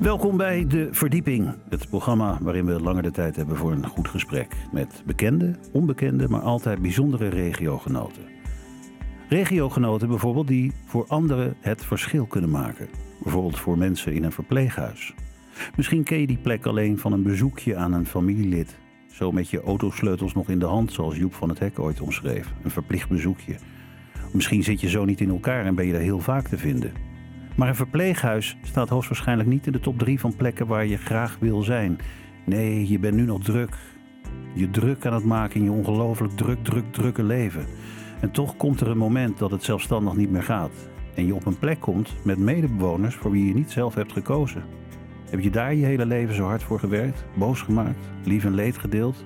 Welkom bij De Verdieping, het programma waarin we langer de tijd hebben voor een goed gesprek met bekende, onbekende, maar altijd bijzondere regiogenoten. Regiogenoten bijvoorbeeld die voor anderen het verschil kunnen maken. Bijvoorbeeld voor mensen in een verpleeghuis. Misschien ken je die plek alleen van een bezoekje aan een familielid. Zo met je autosleutels nog in de hand, zoals Joep van het Hek ooit omschreef. Een verplicht bezoekje. Misschien zit je zo niet in elkaar en ben je daar heel vaak te vinden. Maar een verpleeghuis staat hoogstwaarschijnlijk niet in de top 3 van plekken waar je graag wil zijn. Nee, je bent nu nog druk. Je druk aan het maken in je ongelooflijk druk, druk, drukke leven. En toch komt er een moment dat het zelfstandig niet meer gaat. En je op een plek komt met medebewoners voor wie je niet zelf hebt gekozen. Heb je daar je hele leven zo hard voor gewerkt, boos gemaakt, lief en leed gedeeld?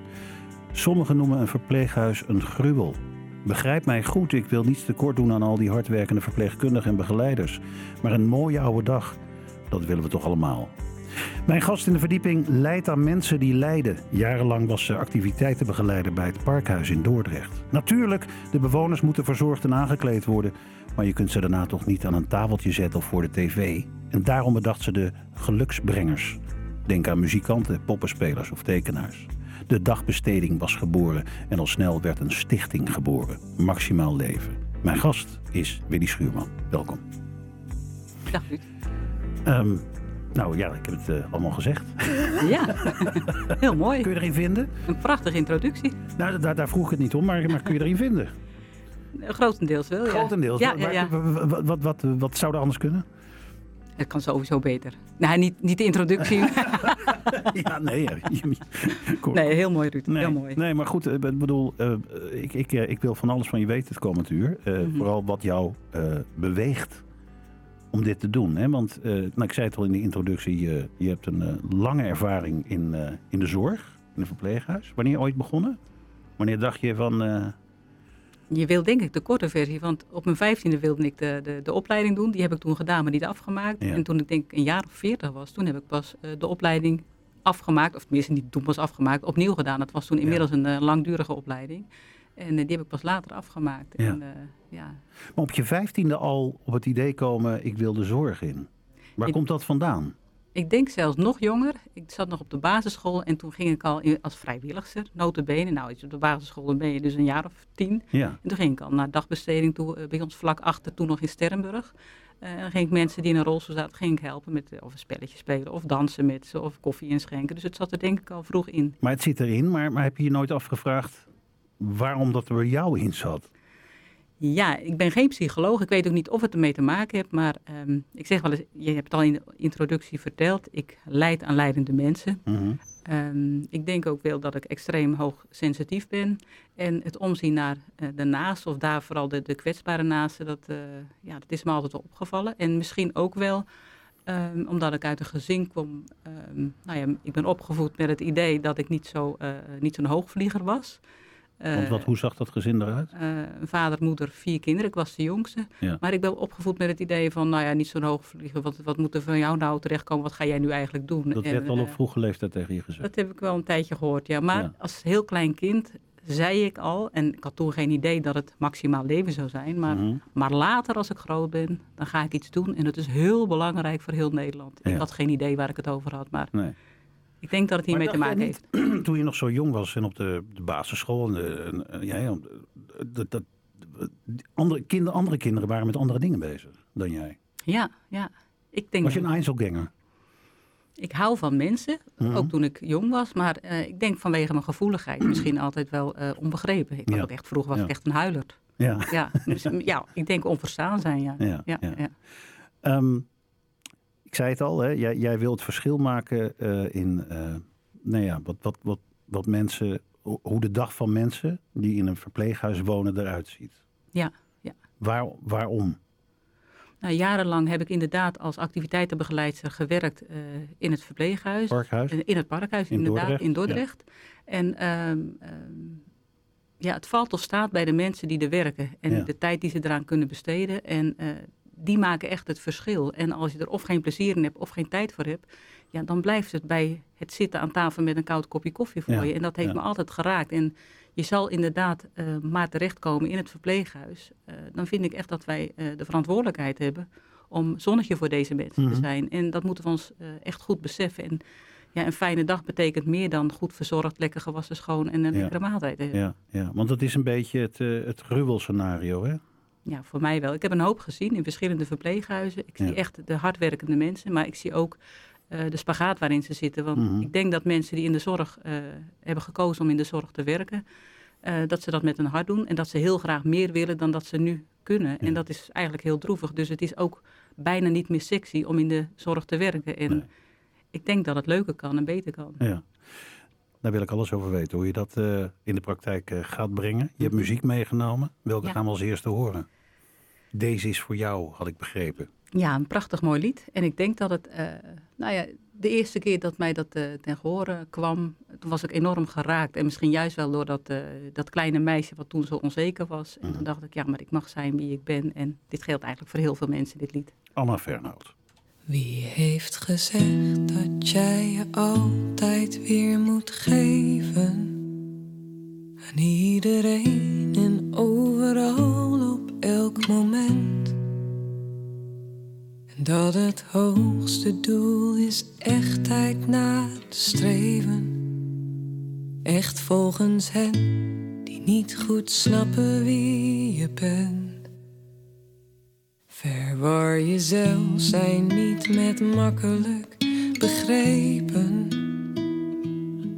Sommigen noemen een verpleeghuis een gruwel. Begrijp mij goed, ik wil niets tekort doen aan al die hardwerkende verpleegkundigen en begeleiders. Maar een mooie oude dag, dat willen we toch allemaal. Mijn gast in de verdieping leidt aan mensen die lijden. Jarenlang was ze activiteitenbegeleider bij het Parkhuis in Dordrecht. Natuurlijk, de bewoners moeten verzorgd en aangekleed worden. Maar je kunt ze daarna toch niet aan een tafeltje zetten of voor de tv. En daarom bedacht ze de geluksbrengers. Denk aan muzikanten, poppenspelers of tekenaars. De dagbesteding was geboren en al snel werd een stichting geboren. Maximaal leven. Mijn gast is Willy Schuurman. Welkom. Dag Ruud. Um, nou ja, ik heb het uh, allemaal gezegd. Ja, heel mooi. Kun je erin vinden? Een prachtige introductie. Nou, daar, daar vroeg ik het niet om, maar, maar kun je erin vinden? Grotendeels wel, ja. Grotendeels? Ja, ja, ja. Wat, wat, wat, zou er anders kunnen? Het kan sowieso beter. Nee, niet, niet de introductie. ja, nee. nee, heel mooi, Ruud. Nee, heel mooi. Nee, maar goed, ik bedoel, uh, ik, ik, uh, ik wil van alles van je weten het komend uur. Uh, mm -hmm. Vooral wat jou beweegt om dit te doen. Hè? Want, nou, ik zei het al in de introductie, je hebt een lange ervaring in, in de zorg, in een verpleeghuis. Wanneer ooit begonnen? Wanneer dacht je van, je wil denk ik de korte versie, want op mijn vijftiende wilde ik de, de, de opleiding doen. Die heb ik toen gedaan, maar niet afgemaakt. Ja. En toen ik denk een jaar of veertig was, toen heb ik pas uh, de opleiding afgemaakt. Of tenminste niet toen pas afgemaakt, opnieuw gedaan. Dat was toen inmiddels ja. een uh, langdurige opleiding. En uh, die heb ik pas later afgemaakt. Ja. En, ja. Maar op je vijftiende al op het idee komen, ik wil de zorg in. Waar komt dat vandaan? Ik denk zelfs nog jonger. Ik zat nog op de basisschool en toen ging ik al in, als vrijwilligster, notabene. Nou, op de basisschool dan ben je dus een jaar of tien. Ja. En toen ging ik al naar dagbesteding toe, uh, bij ons vlak achter, toen nog in Sterrenburg. Uh, dan ging ik mensen die in een rolstoel zaten, ging ik helpen met of een spelletje spelen, of dansen met ze, of koffie inschenken. Dus het zat er denk ik al vroeg in. Maar het zit erin, maar, maar heb je je nooit afgevraagd waarom dat er bij jou in zat? Ja, ik ben geen psycholoog. Ik weet ook niet of het ermee te maken heeft. Maar um, ik zeg wel eens, je hebt het al in de introductie verteld. Ik leid aan leidende mensen. Mm -hmm. um, ik denk ook wel dat ik extreem hoog sensitief ben. En het omzien naar uh, de naast, of daar vooral de, de kwetsbare naasten, dat, uh, ja, dat is me altijd opgevallen. En misschien ook wel um, omdat ik uit een gezin kom. nou ja, ik ben opgevoed met het idee dat ik niet zo'n uh, niet zo'n hoogvlieger was. Want wat, hoe zag dat gezin eruit? Uh, vader, moeder, vier kinderen. Ik was de jongste. Ja. Maar ik ben opgevoed met het idee van, nou ja, niet zo'n hoog vliegen. Wat, wat moet er van jou nou terechtkomen? Wat ga jij nu eigenlijk doen? Dat en, werd al op uh, vroege leeftijd tegen je gezegd. Dat heb ik wel een tijdje gehoord, ja. Maar Ja. als heel klein kind zei ik al, en ik had toen geen idee dat het maximaal leven zou zijn. Maar, Mhm. maar later, als ik groot ben, dan ga ik iets doen. En dat is heel belangrijk voor heel Nederland. Ja. Ik had geen idee waar ik het over had, maar Nee. Ik denk dat het hiermee te maken jij heeft. Toen je nog zo jong was en op de, de basisschool. En de, en, en- ja, ja, dat, dat, die andere, kinder, andere kinderen waren met andere dingen bezig dan jij. Ja, ja. Ik denk Was je een Einzelganger? Ik hou van mensen, Mhm. ook toen ik jong was, maar eh, ik denk vanwege mijn gevoeligheid misschien altijd wel eh, onbegrepen. Ik was Ja. ook echt, vroeger was Ja. ik echt een huilert. Ja. Ja, dus, ja, ik denk onverstaan zijn, ja. Ja, ja, ja. Ik zei het al, hè, jij, jij wil het verschil maken eh, in eh, nou ja, wat, wat, wat, wat mensen, ho- hoe de dag van mensen die in een verpleeghuis wonen eruit ziet. Ja, ja. Waar, waarom? Nou, jarenlang heb ik inderdaad als activiteitenbegeleidster gewerkt eh, in het verpleeghuis. Parkhuis? In het parkhuis, In inderdaad, Dordrecht, in Dordrecht. En ehm, ehm, ja, het valt of staat bij de mensen die er werken en Ja. de tijd die ze eraan kunnen besteden. En die maken echt het verschil. En als je er of geen plezier in hebt of geen tijd voor hebt, ja, dan blijft het bij het zitten aan tafel met een koud kopje koffie voor Ja, je. En dat heeft ja. me altijd geraakt. En je zal inderdaad eh, maar terechtkomen in het verpleeghuis. Eh, dan vind ik echt dat wij eh, de verantwoordelijkheid hebben om zonnetje voor deze mensen Mhm. te zijn. En dat moeten we ons echt goed beseffen. En ja, een fijne dag betekent meer dan goed verzorgd, lekker gewassen, schoon en een Ja. lekkere maaltijd. Eh, Ja, ja, want dat is een beetje het, het gruwelscenario, hè? Ja, voor mij wel. Ik heb een hoop gezien in verschillende verpleeghuizen. Ik zie echt de hardwerkende mensen, maar ik zie ook eh, de spagaat waarin ze zitten. Want Mhm. ik denk dat mensen die in de zorg eh, hebben gekozen om in de zorg te werken, eh, dat ze dat met hun hart doen en dat ze heel graag meer willen dan dat ze nu kunnen. Ja. En dat is eigenlijk heel droevig. Dus het is ook bijna niet meer sexy om in de zorg te werken. En Nee. ik denk dat het leuker kan en beter kan. Ja. Daar wil ik alles over weten, hoe je dat eh, in de praktijk eh, gaat brengen. Je hebt muziek meegenomen. Welke Ja. gaan we als eerste horen? Deze is voor jou, had ik begrepen. Ja, een prachtig mooi lied. En ik denk dat het, eh, nou ja, de eerste keer dat mij dat ten gehore kwam, toen was ik enorm geraakt. En misschien juist wel door dat, dat kleine meisje wat toen zo onzeker was. En Mhm. toen dacht ik, ja, maar ik mag zijn wie ik ben. En dit geldt eigenlijk voor heel veel mensen, dit lied. Anna Fernhout. Wie heeft gezegd dat jij je altijd weer moet geven? Aan iedereen en overal op elk moment. En dat het hoogste doel is echtheid na te streven. Echt volgens hen die niet goed snappen wie je bent. Verwar jezelf, zijn niet met makkelijk begrepen.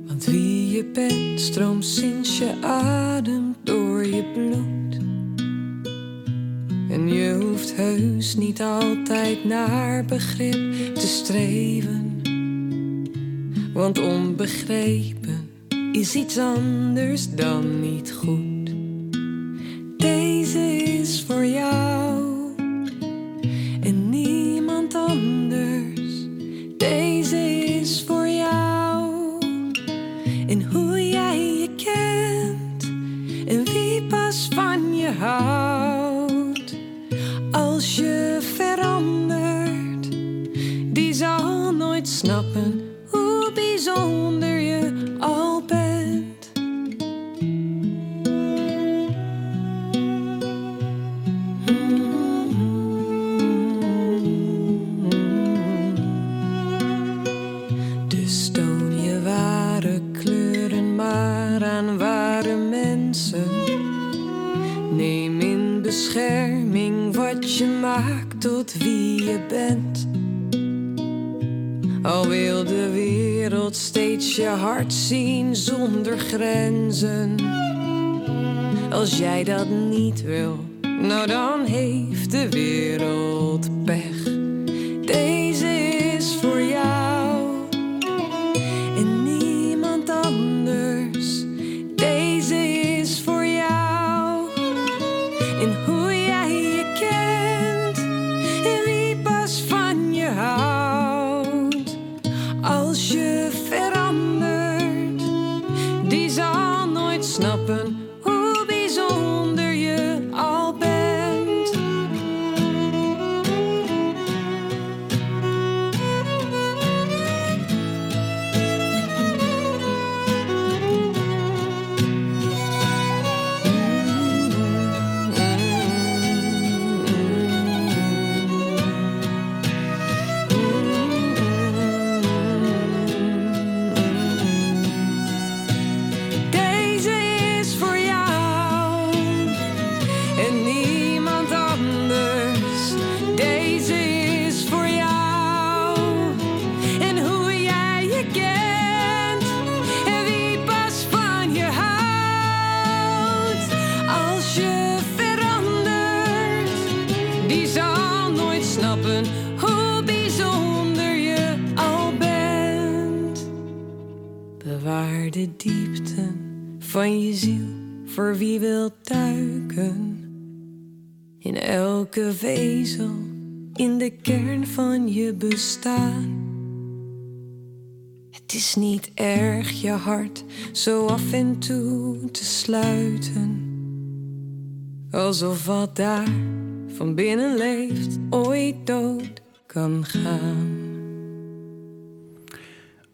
Want wie je bent stroomt sinds je ademt door je bloed. En je hoeft heus niet altijd naar begrip te streven. Want onbegrepen is iets anders dan niet goed. Bestaan. Het is niet erg je hart zo af en toe te sluiten. Alsof wat daar van binnen leeft ooit dood kan gaan.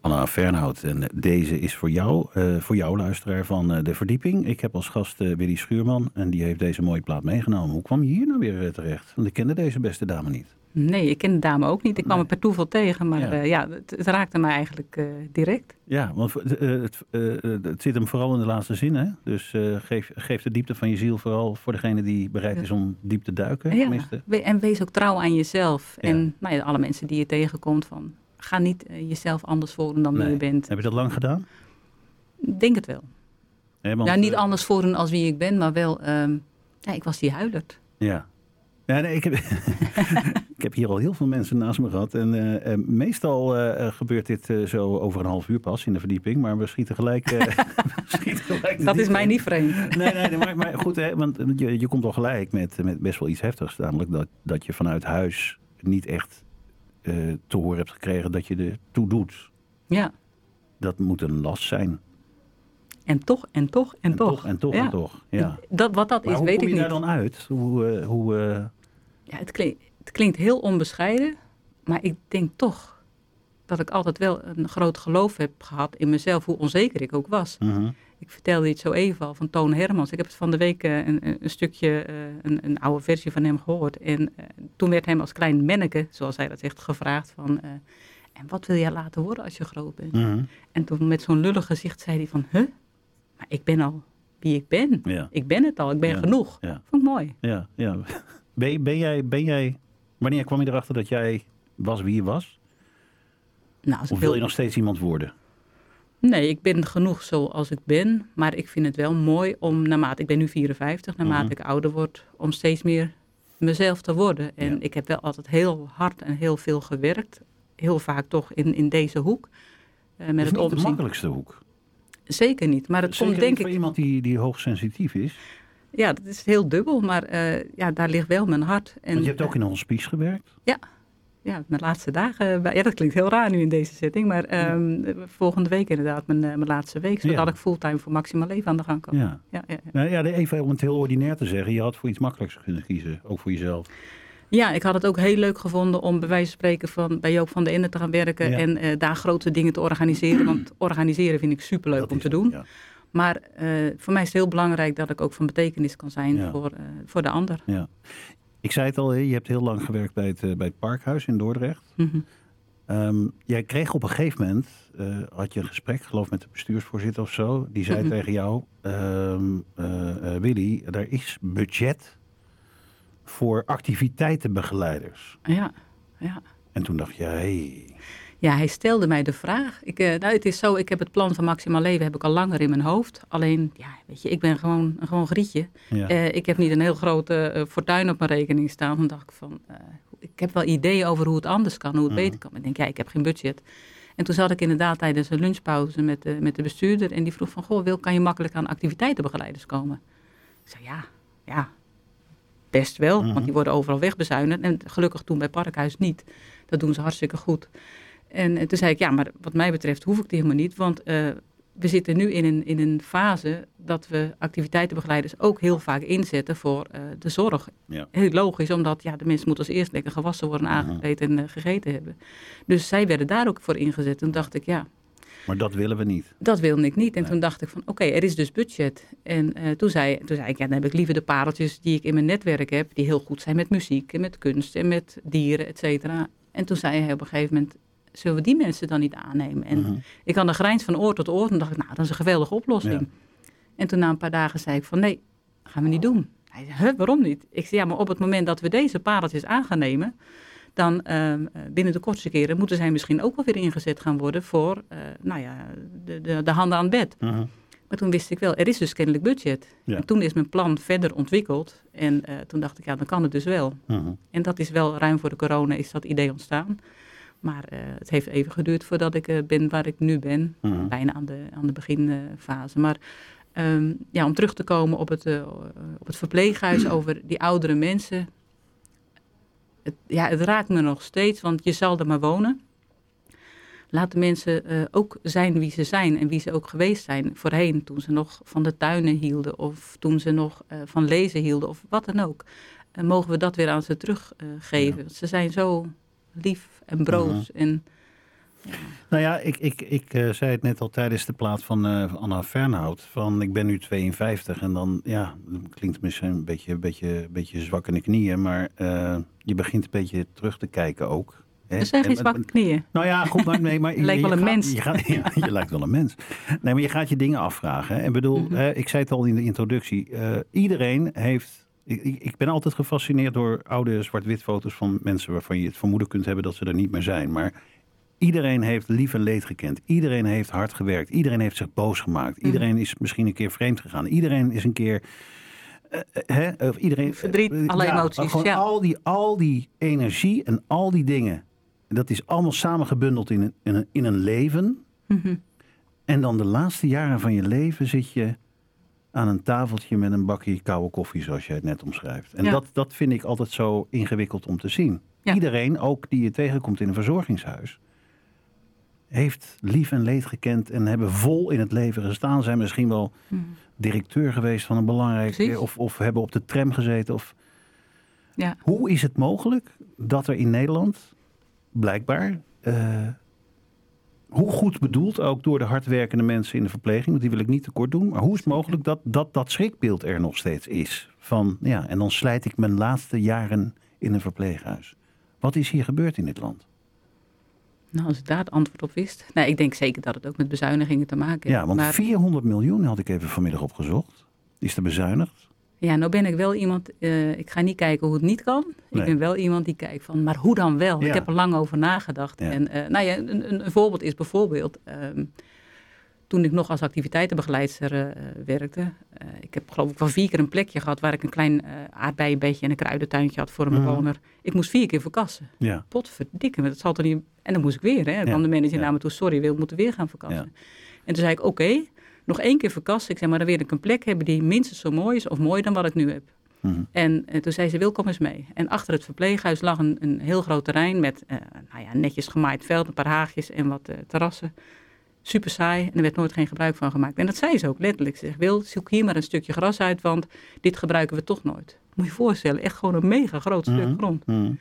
Anna Fernhout, en deze is voor jou, eh, voor jou luisteraar van eh, De Verdieping. Ik heb als gast eh, Willy Schuurman en die heeft deze mooie plaat meegenomen. Hoe kwam je hier nou weer terecht? Want ik kende deze beste dame niet. Nee, ik ken de dame ook niet. Ik kwam Nee. er per toeval tegen, maar Ja. ja, het, het raakte mij eigenlijk direct. Ja, want het, het zit hem vooral in de laatste zin. Hè? Dus geef, geef de diepte van je ziel vooral voor degene die bereid is om diep te duiken. Ja, en wees ook trouw aan jezelf. Ja. En nou ja, alle mensen die je tegenkomt, van, ga niet eh, jezelf anders voordoen dan wie Nee. je bent. Heb je dat lang gedaan? Ik Denk het wel. Hè, want, nou, niet eh, anders voordoen als wie ik ben, maar wel, ehm, ja, ik was die huilert. Ja. Ja, nee, ik, heb, ik heb hier al heel veel mensen naast me gehad. En eh, eh, meestal eh, gebeurt dit zo over een half uur pas in de verdieping. Maar we schieten gelijk. we schieten gelijk Dat is mij niet vreemd. Nee, nee, nee, maar, maar goed, hè, want je, je komt al gelijk met, met best wel iets heftigs. Namelijk dat, dat je vanuit huis niet echt eh, te horen hebt gekregen dat je er toe doet. Ja, Dat moet een last zijn. en toch, en toch, en, toch. En toch, ja. en toch. Ja. Dat, wat dat Maar is, hoe weet kom ik je niet. daar dan uit? Hoe, eh, hoe, eh, Ja, het, klinkt, het klinkt heel onbescheiden, maar ik denk toch dat ik altijd wel een groot geloof heb gehad in mezelf, hoe onzeker ik ook was. mhm. Ik vertelde iets zo even al van Toon Hermans. Ik heb het van de week eh, een, een- stukje, eh, een, een oude versie van hem gehoord. En eh, toen werd hem als klein manneke, zoals hij dat zegt, gevraagd van... en wat wil jij laten worden als je groot bent? Mhm. En toen met zo'n lullig gezicht zei hij van... Huh? Maar ik ben al wie ik ben. Ja. Ik ben het al, ik ben Ja, genoeg. ja. Vond ik mooi. Ja, ja. Ben, ben, jij, ben jij, wanneer kwam je erachter dat jij was wie je was? Nou, Of wil je nog steeds iemand worden? Nee, ik ben genoeg zoals ik ben. Maar ik vind het wel mooi om, naarmate ik ben nu 54, naarmate Mhm. ik ouder word, om steeds meer mezelf te worden. En Ja. ik heb wel altijd heel hard en heel veel gewerkt. Heel vaak toch in, in deze hoek. Eh, met het niet de makkelijkste hoek. Zeker niet. Maar het Zeker komt denk niet voor ik. iemand die, die hoogsensitief is. Ja, dat is heel dubbel. Maar eh, ja, daar ligt wel mijn hart. En, Want je hebt ook in een hospice gewerkt. ja, mijn laatste dagen. bij- Ja, dat klinkt heel raar nu in deze setting. Maar ehm, volgende week inderdaad, mijn, eh, mijn laatste week. Zodat Ja. ik fulltime voor Maximaal Leven aan de gang kan. Ja. Ja, ja, ja. Nou ja, even om het heel ordinair te zeggen. Je had voor iets makkelijks kunnen kiezen. Ook voor jezelf. Ja, ik had het ook heel leuk gevonden om bij wijze van spreken van, bij Joop van der Ende te gaan werken en eh, daar grote dingen te organiseren. Want organiseren vind ik superleuk Dat om te het, doen. Maar eh, voor mij is het heel belangrijk dat ik ook van betekenis kan zijn Ja. voor, eh, voor de ander. Ja. Ik zei het al, je hebt heel lang gewerkt bij het, eh, bij het Parkhuis in Dordrecht. Mhm. Ehm, jij kreeg op een gegeven moment, eh, had je een gesprek, geloof met de bestuursvoorzitter of zo. Die zei Mhm. tegen jou, ehm, eh, Willy, er is budget voor activiteitenbegeleiders. Ja, ja. En toen dacht je, hey, ja, hij stelde mij de vraag. Ik, eh, nou, het is zo, ik heb het plan van Maximaal Leven heb ik al langer in mijn hoofd. Alleen, ja, weet je, ik ben gewoon, gewoon grietje. ja. Eh, ik heb niet een heel grote eh, fortuin op mijn rekening staan. Dan dacht ik van, ik heb wel ideeën over hoe het anders kan, hoe het Mhm. beter kan. Maar ik denk, ja, ik heb geen budget. En toen zat ik inderdaad tijdens een lunchpauze met de, met de bestuurder. En die vroeg van, goh, Wil, kan je makkelijk aan activiteitenbegeleiders komen? Ik zei, ja, ja, best wel. Mhm. Want die worden overal wegbezuinigd. En gelukkig toen bij Parkhuis niet. Dat doen ze hartstikke goed. En, eh, toen zei ik, ja, maar wat mij betreft hoef ik die helemaal niet. Want eh, we zitten nu in een, in een fase dat we activiteitenbegeleiders ook heel vaak inzetten voor eh, de zorg. Ja. Heel logisch, omdat ja, de mensen moeten als eerst lekker gewassen worden, aangekleed en gegeten hebben. Dus zij werden daar ook voor ingezet. Toen dacht ik, ja, Maar dat willen we niet. dat wilde ik niet. En Nee. toen dacht ik van, oké, er is dus budget. En toen, zei, toen zei ik, ja, dan heb ik liever de pareltjes die ik in mijn netwerk heb, die heel goed zijn met muziek en met kunst en met dieren, et cetera. En toen zei hij op een gegeven moment, zullen we die mensen dan niet aannemen? En Mhm. ik had een grijns van oor tot oor. En dacht ik, nou, dat is een geweldige oplossing. Ja. En toen na een paar dagen zei ik van, nee, gaan we niet doen. Hij zei, huh, waarom niet? Ik zei, ja, maar op het moment dat we deze pareltjes aan gaan nemen... dan ehm, eh, binnen de kortste keren moeten zij misschien ook wel weer ingezet gaan worden... voor, eh, nou ja, de, de, de handen aan het bed. Mhm. Maar toen wist ik wel, er is dus kennelijk budget. Ja. En toen is mijn plan verder ontwikkeld. En eh, toen dacht ik, ja, dan kan het dus wel. Mhm. En dat is wel ruim voor de corona is dat idee ontstaan. Maar eh, het heeft even geduurd voordat ik eh, ben waar ik nu ben. Mhm. Bijna aan de, aan de beginfase. Maar ehm, ja, om terug te komen op het, eh, op het verpleeghuis over die oudere mensen. Het, ja, het raakt me nog steeds, want je zal er maar wonen. Laat de mensen ook zijn wie ze zijn en wie ze ook geweest zijn voorheen. Toen ze nog van de tuinen hielden of toen ze nog van lezen hielden of wat dan ook. En mogen we dat weer aan ze teruggeven. Ja. Ze zijn zo lief en broos. En Nou ja, ik, ik, ik uh, zei het net al tijdens de plaat van uh, Anna Fernhout. Van ik ben nu 52 en dan, ja, klinkt misschien een beetje, beetje, beetje zwak in de knieën. Maar uh, je begint een beetje terug te kijken ook. Hè? zijn geen zwakke knieën. Nou ja, goed, maar nee, maar je lijkt wel een gaat, mens. Je, gaat, ja, je lijkt wel een mens. Nee, maar je gaat je dingen afvragen. Hè? En bedoel, hè, ik zei het al in de introductie. iedereen heeft ik, ik, ben altijd gefascineerd door oude zwart-wit foto's van mensen waarvan je het vermoeden kunt hebben dat ze er niet meer zijn. Maar iedereen heeft lief en leed gekend. Iedereen heeft hard gewerkt. Iedereen heeft zich boos gemaakt. Mhm. Iedereen is misschien een keer vreemd gegaan. Iedereen is een keer. Uh, hè, of iedereen, Verdriet, uh, alle ja, emoties. Ja. al, die, al die energie en al die dingen. Dat is allemaal samengebundeld in een, in een, in een leven. Mm -hmm. En dan de laatste jaren van je leven zit je aan een tafeltje met een bakje koude koffie, zoals jij het net omschrijft. En Ja. dat, dat vind ik altijd zo ingewikkeld om te zien. Ja. Iedereen, ook die je tegenkomt in een verzorgingshuis, heeft lief en leed gekend en hebben vol in het leven gestaan. Zijn misschien wel Mhm. directeur geweest van een belangrijk... Precies. Of, of hebben op de tram gezeten. Of... Ja. Hoe is het mogelijk dat er in Nederland, blijkbaar... eh, hoe goed bedoeld, ook door de hardwerkende mensen in de verpleging, want die wil ik niet tekort doen. Maar hoe is het mogelijk dat dat, dat schrikbeeld er nog steeds is? Van ja, en dan slijt ik mijn laatste jaren in een verpleeghuis. Wat is hier gebeurd in dit land? Nou, als ik daar het antwoord op wist. Nou, ik denk zeker dat het ook met bezuinigingen te maken heeft. Ja, want maar, 400 miljoen had ik even vanmiddag opgezocht. Is er bezuinigd? Ja, nou ben ik wel iemand, eh, ik ga niet kijken hoe het niet kan. Nee. Ik ben wel iemand die kijkt van, maar hoe dan wel? Ja. Ik heb er lang over nagedacht. Ja. En eh, nou ja, een, een, voorbeeld is bijvoorbeeld, ehm, toen ik nog als activiteitenbegeleidster eh, werkte. ik heb geloof ik wel vier keer een plekje gehad waar ik een klein aardbeienbedje en een kruidentuintje had voor een Mhm. bewoner. Ik moest vier keer verkassen. Ja. Dat zal toch niet... En dan moest ik weer, hè. Dan kwam de manager naar me toe, sorry, we moeten weer gaan verkassen. En toen zei ik, oké, nog één keer verkassen. Ik zei, maar dan wil ik een plek hebben die minstens zo mooi is of mooier dan wat ik nu heb. Mhm. En eh, toen zei ze, wil kom eens mee. En achter het verpleeghuis lag een, een heel groot terrein met eh, nou ja, netjes gemaaid veld, een paar haagjes en wat eh, terrassen. Super saai en er werd nooit geen gebruik van gemaakt. En dat zei ze ook letterlijk. Ze zegt, wil, zoek hier maar een stukje gras uit, want dit gebruiken we toch nooit. Moet je je voorstellen, echt gewoon een mega groot stuk Mhm. grond. Mhm.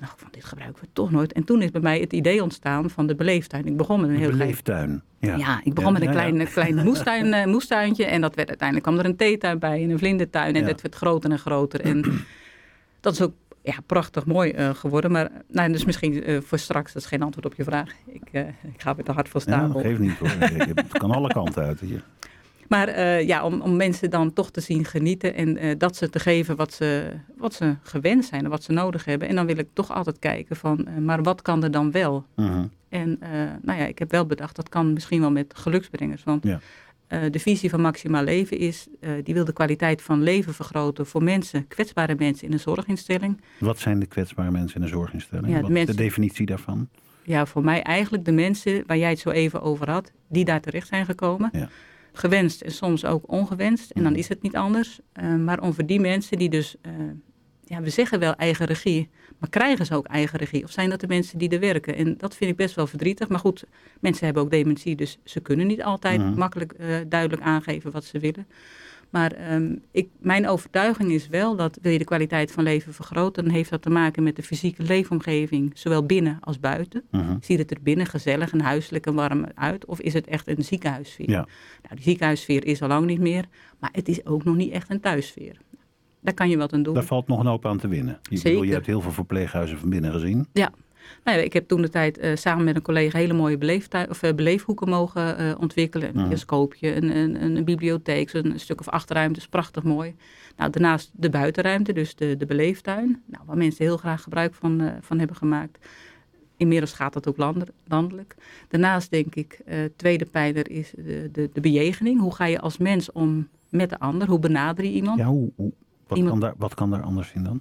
Nou, van dit gebruiken we toch nooit. En toen is bij mij het idee ontstaan van de beleeftuin. Ik begon met een heel klein Beleeftuin. Ja. ja, ik begon Ja, met een ja, ja. klein, klein moestuin, eh, moestuintje. En dat werd uiteindelijk kwam er een theetuin bij en een vlindertuin. En Ja. dat werd groter en groter. En dat is ook ja, prachtig mooi eh, geworden. Maar nou, dus misschien eh, voor straks, dat is geen antwoord op je vraag. Ik, ik ga weer te hard voor Ja, staan. dat geeft niet hoor. Het kan alle kanten uit hier. Maar eh, ja, om, om mensen dan toch te zien genieten en eh, dat ze te geven wat ze, wat ze gewend zijn en wat ze nodig hebben. En dan wil ik toch altijd kijken van, eh, maar wat kan er dan wel? Mhm. En nou ja, ik heb wel bedacht, dat kan misschien wel met geluksbrengers. Want Ja. de visie van Maximaal Leven is, die wil de kwaliteit van leven vergroten voor mensen, kwetsbare mensen in een zorginstelling. Wat zijn de kwetsbare mensen in een zorginstelling? Ja, de Wat is mensen- de definitie daarvan? Ja, voor mij eigenlijk de mensen waar jij het zo even over had, die daar terecht zijn gekomen. Ja. Gewenst en soms ook ongewenst. En dan Mhm. is het niet anders. Eh, maar om voor die mensen die dus, eh, ja, we zeggen wel eigen regie, maar krijgen ze ook eigen regie? Of zijn dat de mensen die er werken? En dat vind ik best wel verdrietig. Maar goed, mensen hebben ook dementie, dus ze kunnen niet altijd Mhm. makkelijk eh, duidelijk aangeven wat ze willen. Maar ehm, ik, mijn overtuiging is wel dat wil je de kwaliteit van leven vergroten, dan heeft dat te maken met de fysieke leefomgeving, zowel binnen als buiten. Mhm. Ziet het er binnen gezellig en huiselijk en warm uit? Of is het echt een ziekenhuissfeer? Ja. Nou, die ziekenhuissfeer is al lang niet meer, maar het is ook nog niet echt een thuissfeer. Daar kan je wat aan doen. Daar valt nog een hoop aan te winnen. Je, Zeker. bedoel, je hebt heel veel verpleeghuizen van binnen gezien. Nou ja, ik heb toen de tijd eh, samen met een collega hele mooie beleeftuin, of, eh, beleefhoeken mogen eh, ontwikkelen. Een bioscoopje, een, een, een bibliotheek, een stuk of acht ruimtes, prachtig mooi. Nou, daarnaast de buitenruimte, dus de, de beleeftuin, nou, waar mensen heel graag gebruik van, van hebben gemaakt. Inmiddels gaat dat ook landelijk. Daarnaast denk ik, tweede pijler is de, de, de bejegening. Hoe ga je als mens om met de ander? Hoe benader je iemand? Ja, hoe, hoe, wat, Iemand- kan daar, wat kan daar anders in dan?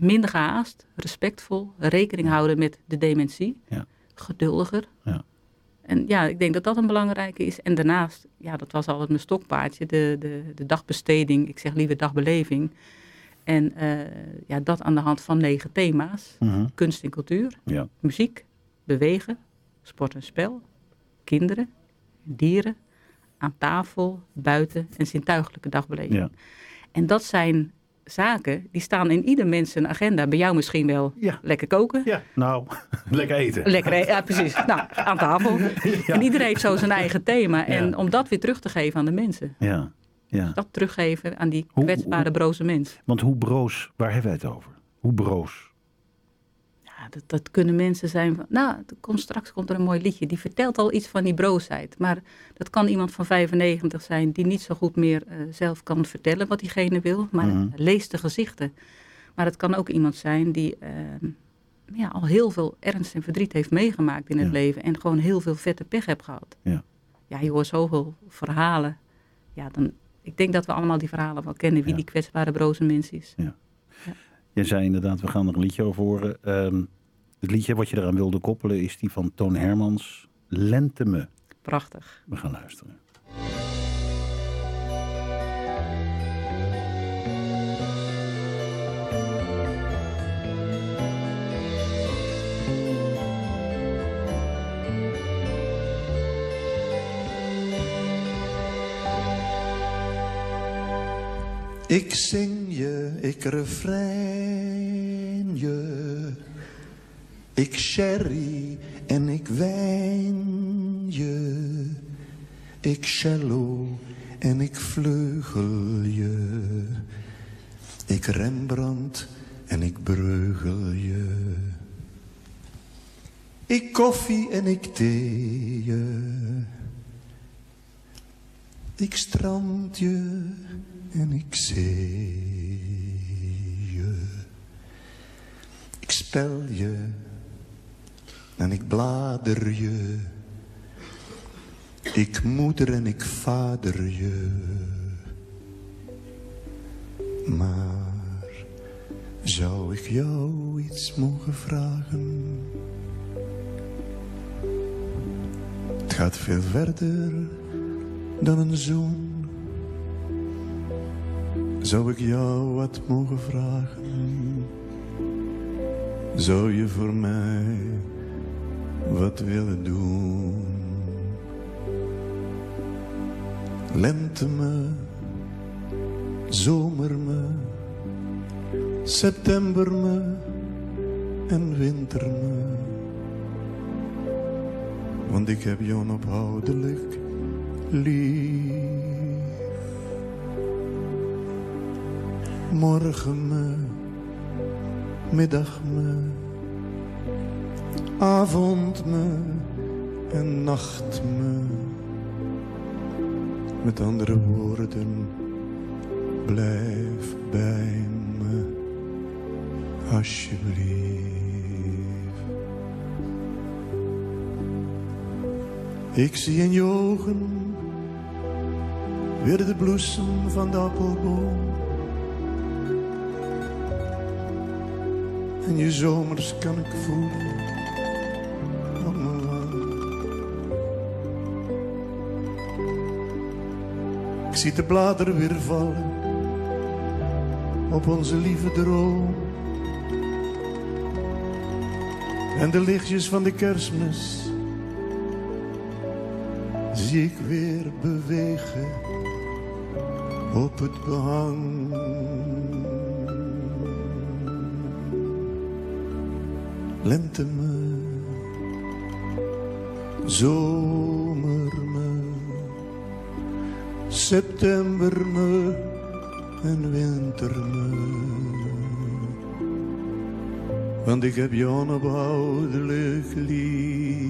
Minder gehaast, respectvol, rekening houden met de dementie. Ja. Geduldiger. Ja. En ja, ik denk dat dat een belangrijke is. En daarnaast, ja, dat was altijd mijn stokpaardje, de, de, de dagbesteding. Ik zeg liever dagbeleving. En eh, ja, dat aan de hand van negen thema's. Mhm. Kunst en cultuur, Ja. muziek, bewegen, sport en spel, kinderen, dieren, aan tafel, buiten en zintuigelijke dagbeleving. Ja. En dat zijn zaken, die staan in ieder mens zijn agenda. Bij jou misschien wel Ja. lekker koken. Ja, nou, lekker eten. Lekker, e- ja precies. Nou, aan tafel. En iedereen heeft zo zijn eigen thema. En Ja. om dat weer terug te geven aan de mensen. Ja, ja. Dat teruggeven aan die Hoe- kwetsbare, hoe- broze mens. Want hoe broos, waar hebben wij het over? Hoe broos? Ja, dat, dat kunnen mensen zijn van... Nou, komt, straks komt er een mooi liedje. Die vertelt al iets van die broosheid. Maar dat kan iemand van 95 zijn... die niet zo goed meer eh, zelf kan vertellen wat diegene wil. Maar Mhm. leest de gezichten. Maar het kan ook iemand zijn die... eh, ja, al heel veel ernst en verdriet heeft meegemaakt in het Ja. leven. En gewoon heel veel vette pech heeft gehad. Ja. Ja, je hoort zoveel verhalen. Ja, dan... Ik denk dat we allemaal die verhalen wel kennen. Wie Ja. die kwetsbare, broze mens is. Jij zei inderdaad, we gaan er een liedje over horen. Ehm, het liedje wat je eraan wilde koppelen is die van Toon Hermans, Lente me. Prachtig. We gaan luisteren. Ik zing je, ik refrein je. Ik sherry en ik wijn je. Ik cello en ik vleugel je. Ik Rembrandt en ik breugel je. Ik koffie en ik thee je. Ik strand je en ik zee je. Ik spel je en ik blader je. Ik moeder en ik vader je. Maar zou ik jou iets mogen vragen? Het gaat veel verder dan een zoen. Zou ik jou wat mogen vragen? Zou je voor mij wat willen doen? Lente me, zomer me, september me en winter me. Want ik heb jou onophoudelijk lief. Morgen me, middag me, avond me en nacht me. Met andere woorden, blijf bij me, alsjeblieft. Ik zie in je ogen weer de bloesem van de appelboom. En je zomers kan ik voelen zie de bladeren weer vallen op onze lieve droom. En de lichtjes van de kerstmis zie ik weer bewegen op het behang. Lente me, zomer september me en winter me. Want ik heb je onophoudelijk lief.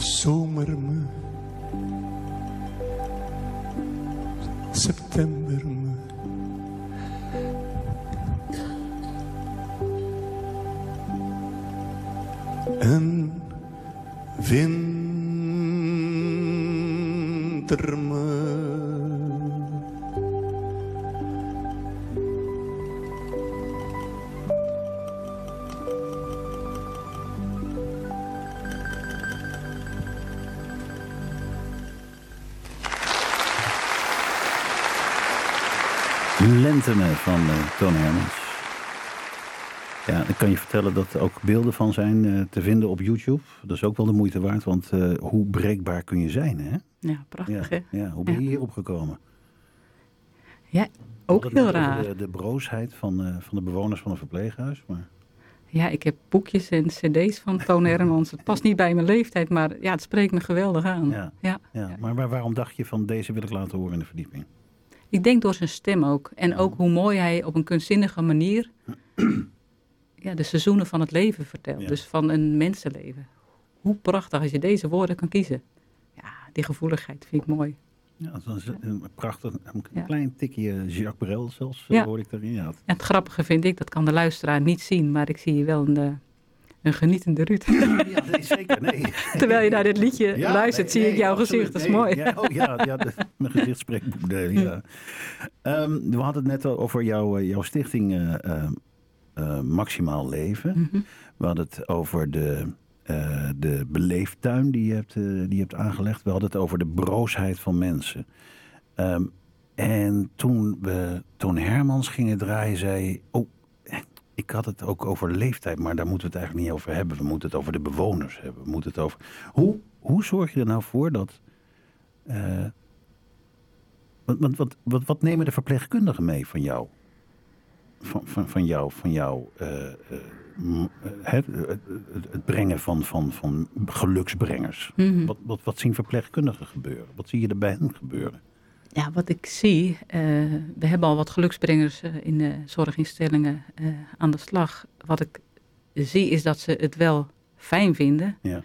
Zomer me, september me. En van uh, Toon Hermans. Ja, ik kan je vertellen dat er ook beelden van zijn uh, te vinden op YouTube. Dat is ook wel de moeite waard, want hoe breekbaar kun je zijn, hè? Ja, prachtig, ja, hoe ben je Ja. hierop gekomen? Ja, ook heel raar. De, de broosheid van, eh, van de bewoners van een verpleeghuis. Maar Ja, ik heb boekjes en cd's van Toon Hermans. Het past niet bij mijn leeftijd, maar ja, het spreekt me geweldig aan. Ja. ja. Ja, maar waar- waarom dacht je van deze wil ik laten horen in de verdieping? Ik denk door zijn stem ook. En ook hoe mooi hij op een kunstzinnige manier ja, de seizoenen van het leven vertelt. Ja. Dus van een mensenleven. Hoe prachtig als je deze woorden kan kiezen. Ja, die gevoeligheid vind ik mooi. Ja, dat was een prachtig, een Ja. klein tikje Jacques Brel zelfs, hoorde ik daarin. Ja, het- En het grappige vind ik, dat kan de luisteraar niet zien, maar ik zie je wel een, een genietende Ruud. ja, nee, zeker, nee. Terwijl je naar dit liedje Ja, luistert, nee, zie ik jouw absoluut, gezicht. Dat is mooi. Ja, oh ja, ja de- mijn gezicht spreekt boekdelen, ja. Ehm, we hadden het net over jouw, eh, jouw stichting eh, eh, Maximaal Leven. Mhm. We hadden het over de, eh, de beleeftuin die je, hebt, die je hebt aangelegd. We hadden het over de broosheid van mensen. Ehm, en toen we Toon Hermans gingen draaien, zei. Oh, ik had het ook over leeftijd, maar daar moeten we het eigenlijk niet over hebben. We moeten het over de bewoners hebben. We moeten het over... Hoe, hoe zorg je er nou voor dat... eh, wat, wat, wat, wat, wat nemen de verpleegkundigen mee van jou? Van, van, van jou, van jou eh, eh, het, het brengen van, van, van geluksbrengers. Mhm. Wat, wat, wat zien verpleegkundigen gebeuren? Wat zie je er bij hen gebeuren? Ja, wat ik zie, eh, we hebben al wat geluksbrengers eh, in de zorginstellingen eh, aan de slag. Wat ik zie is dat ze het wel fijn vinden, Ja.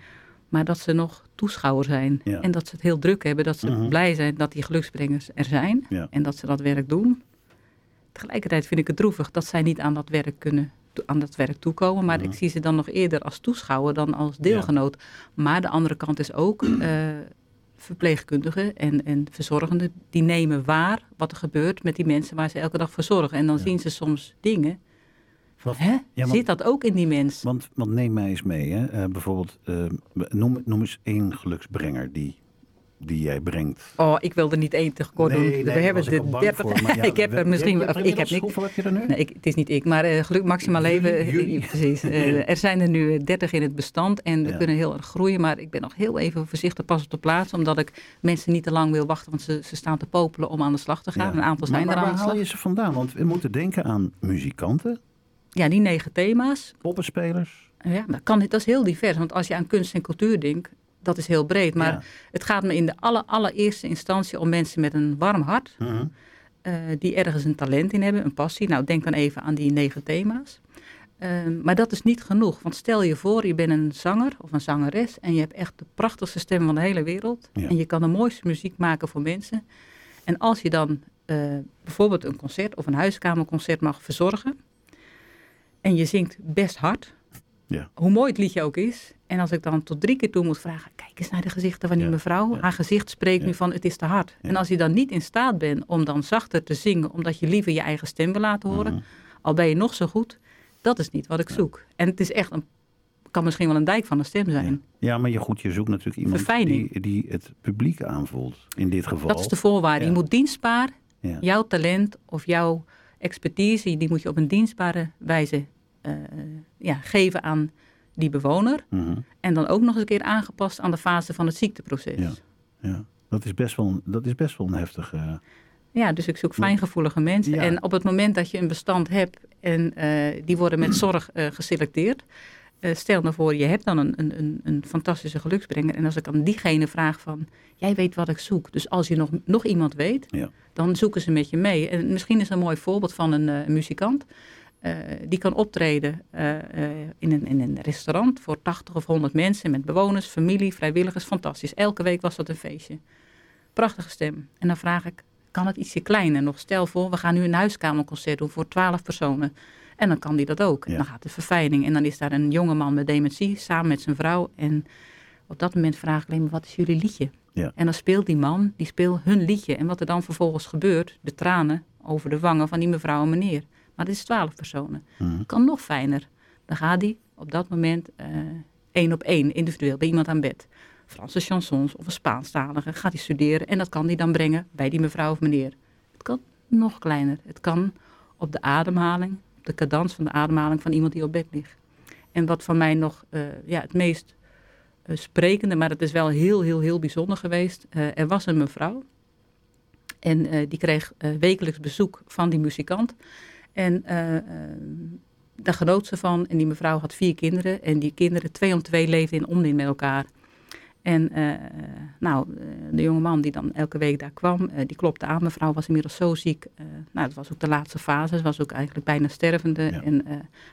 maar dat ze nog toeschouwer zijn. Ja. En dat ze het heel druk hebben, dat ze Mhm. blij zijn dat die geluksbrengers er zijn Ja. en dat ze dat werk doen. Tegelijkertijd vind ik het droevig dat zij niet aan dat werk kunnen aan dat werk toekomen. Maar Mhm. ik zie ze dan nog eerder als toeschouwer dan als deelgenoot. Maar de andere kant is ook verpleegkundigen en, en verzorgenden... die nemen waar wat er gebeurt met die mensen waar ze elke dag voor zorgen. En dan Ja. zien ze soms dingen van, hè, Ja, zit dat ook in die mens? Want, want neem mij eens mee. Hè? Eh, bijvoorbeeld, eh, noem, noem eens één geluksbrenger die, die jij brengt. Oh, ik wilde niet één tekort doen. we hebben de al bang 30. voor, maar ja, ik heb er misschien... ik heb niks. Hoeveel heb je er nu? Nee, ik, het is niet ik, maar eh, geluk maximaal leven. Eh, eh, precies. Eh, er zijn er nu eh, 30 in het bestand en we Ja. kunnen heel erg groeien. Maar ik ben nog heel even voorzichtig pas op de plaats, omdat ik mensen niet te lang wil wachten, want ze, ze staan te popelen om aan de slag te gaan. Ja. Een aantal zijn maar er aan waar de haal slag. je ze vandaan? Want we moeten denken aan muzikanten, Ja, die negen thema's. poppenspelers. Ja, dat, kan, dat is heel divers, want als je aan kunst en cultuur denkt, dat is heel breed. Maar Ja. het gaat me in de aller, allereerste instantie om mensen met een warm hart, Mhm. eh, die ergens een talent in hebben, een passie. Nou, denk dan even aan die negen thema's. Ehm, maar dat is niet genoeg. Want stel je voor, je bent een zanger of een zangeres en je hebt echt de prachtigste stem van de hele wereld. Ja. En je kan de mooiste muziek maken voor mensen. En als je dan eh, bijvoorbeeld een concert of een huiskamerconcert mag verzorgen. En je zingt best hard. Ja. Hoe mooi het liedje ook is. En als ik dan tot drie keer toe moet vragen, kijk eens naar de gezichten van die Ja, mevrouw. ja. Haar gezicht spreekt nu van het is te hard. En als je dan niet in staat bent om dan zachter te zingen, omdat je liever je eigen stem wil laten horen, Mhm. al ben je nog zo goed, dat is niet wat ik zoek. En het is echt een, kan misschien wel een dijk van een stem zijn. Ja, maar je, goed, je zoekt natuurlijk iemand Verfijning. die, die het publiek aanvoelt. In dit geval. Dat is de voorwaarde. Ja. Je moet dienstbaar, Ja. jouw talent of jouw expertise, die moet je op een dienstbare wijze ja, geven aan die bewoner. Mhm. En dan ook nog eens een keer aangepast aan de fase van het ziekteproces. Ja. ja. Dat, is best wel, een- dat is best wel een heftige... Ja, dus ik zoek fijngevoelige mensen. Ja. En op het moment dat je een bestand hebt en eh, die worden met zorg eh, geselecteerd. eh, stel nou voor, je hebt dan een, een, een, een fantastische geluksbrenger. En als ik aan diegene vraag van, jij weet wat ik zoek. Dus als je nog, nog iemand weet, Ja. dan zoeken ze met je mee. En misschien is een mooi voorbeeld van een eh, muzikant. Eh, die kan optreden eh, eh, in, een, in een restaurant voor 80 of 100 mensen. Met bewoners, familie, vrijwilligers. Fantastisch. Elke week was dat een feestje. Prachtige stem. En dan vraag ik, kan het ietsje kleiner nog. Stel voor, we gaan nu een huiskamerconcert doen voor twaalf personen. En dan kan die dat ook. Ja. Dan gaat de verfijning. En dan is daar een jonge man met dementie samen met zijn vrouw. En op dat moment vraag ik alleen maar, wat is jullie liedje? Ja. En dan speelt die man, die speelt hun liedje. En wat er dan vervolgens gebeurt, de tranen over de wangen van die mevrouw en meneer. Maar dit is twaalf personen. Mhm. Kan nog fijner. Dan gaat hij op dat moment eh, één op één, individueel, bij iemand aan bed. Franse chansons of een Spaanstalige gaat hij studeren. En dat kan hij dan brengen bij die mevrouw of meneer. Het kan nog kleiner. Het kan op de ademhaling, op de cadans van de ademhaling van iemand die op bed ligt. En wat van mij nog eh, ja, het meest eh, sprekende, maar het is wel heel, heel, heel bijzonder geweest. Er was een mevrouw en die kreeg wekelijks bezoek van die muzikant. En eh, eh, daar genoot ze van. En die mevrouw had vier kinderen. En die kinderen, twee om twee, leefden in onmin met elkaar. En eh, nou, de jonge man die dan elke week daar kwam, die klopte aan. Mevrouw was inmiddels zo ziek. eh, nou, het was ook de laatste fase. Ze was ook eigenlijk bijna stervende. Ja. En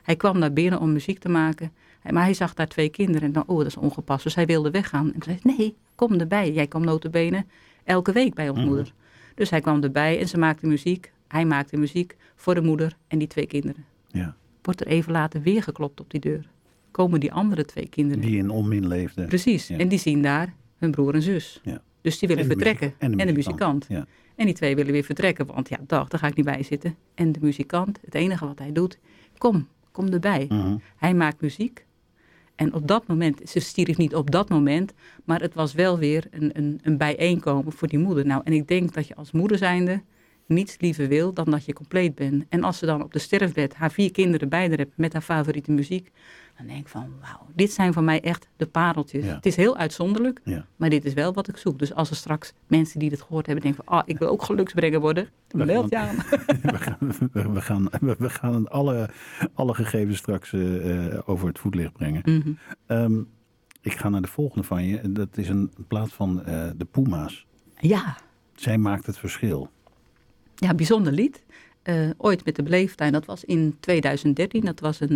hij kwam naar binnen om muziek te maken. Maar hij zag daar twee kinderen. En dan, oh, dat is ongepast. Dus hij wilde weggaan. En zei, nee, kom erbij. Jij kwam notabene elke week bij ons Mhm. moeder. Dus hij kwam erbij en ze maakte muziek. Hij maakte muziek voor de moeder en die twee kinderen. Ja. Wordt er even later weer geklopt op die deur. Komen die andere twee kinderen. Die in onmin leefde. Precies. Ja. En die zien daar hun broer en zus. Ja. Dus die willen En de vertrekken. muziek- en de muzikant. Ja. En die twee willen weer vertrekken. Want ja, dag, daar ga ik niet bij zitten. En de muzikant, het enige wat hij doet, kom, kom erbij. Mhm. Hij maakt muziek. En op dat moment, ze stierf niet op dat moment, maar het was wel weer een, een, een bijeenkomen voor die moeder. Nou, en ik denk dat je als moeder zijnde niets liever wil dan dat je compleet bent. En als ze dan op de sterfbed haar vier kinderen bij haar hebt met haar favoriete muziek, dan denk ik van, wauw, dit zijn voor mij echt de pareltjes. Ja. Het is heel uitzonderlijk, Ja. maar dit is wel wat ik zoek. Dus als er straks mensen die dit gehoord hebben denken van, ah, ik wil ook geluksbrenger worden, meld je aan. we, gaan, we, gaan, we, gaan alle, alle gegevens straks eh, eh, over het voetlicht brengen. Mhm. Ehm, ik ga naar de volgende van je. Dat is een plaat van eh, de Puma's. Ja, Zij maakt het verschil. Ja, bijzonder lied. Eh, ooit met de Beleeftuin, dat was in 2013. Dat was een,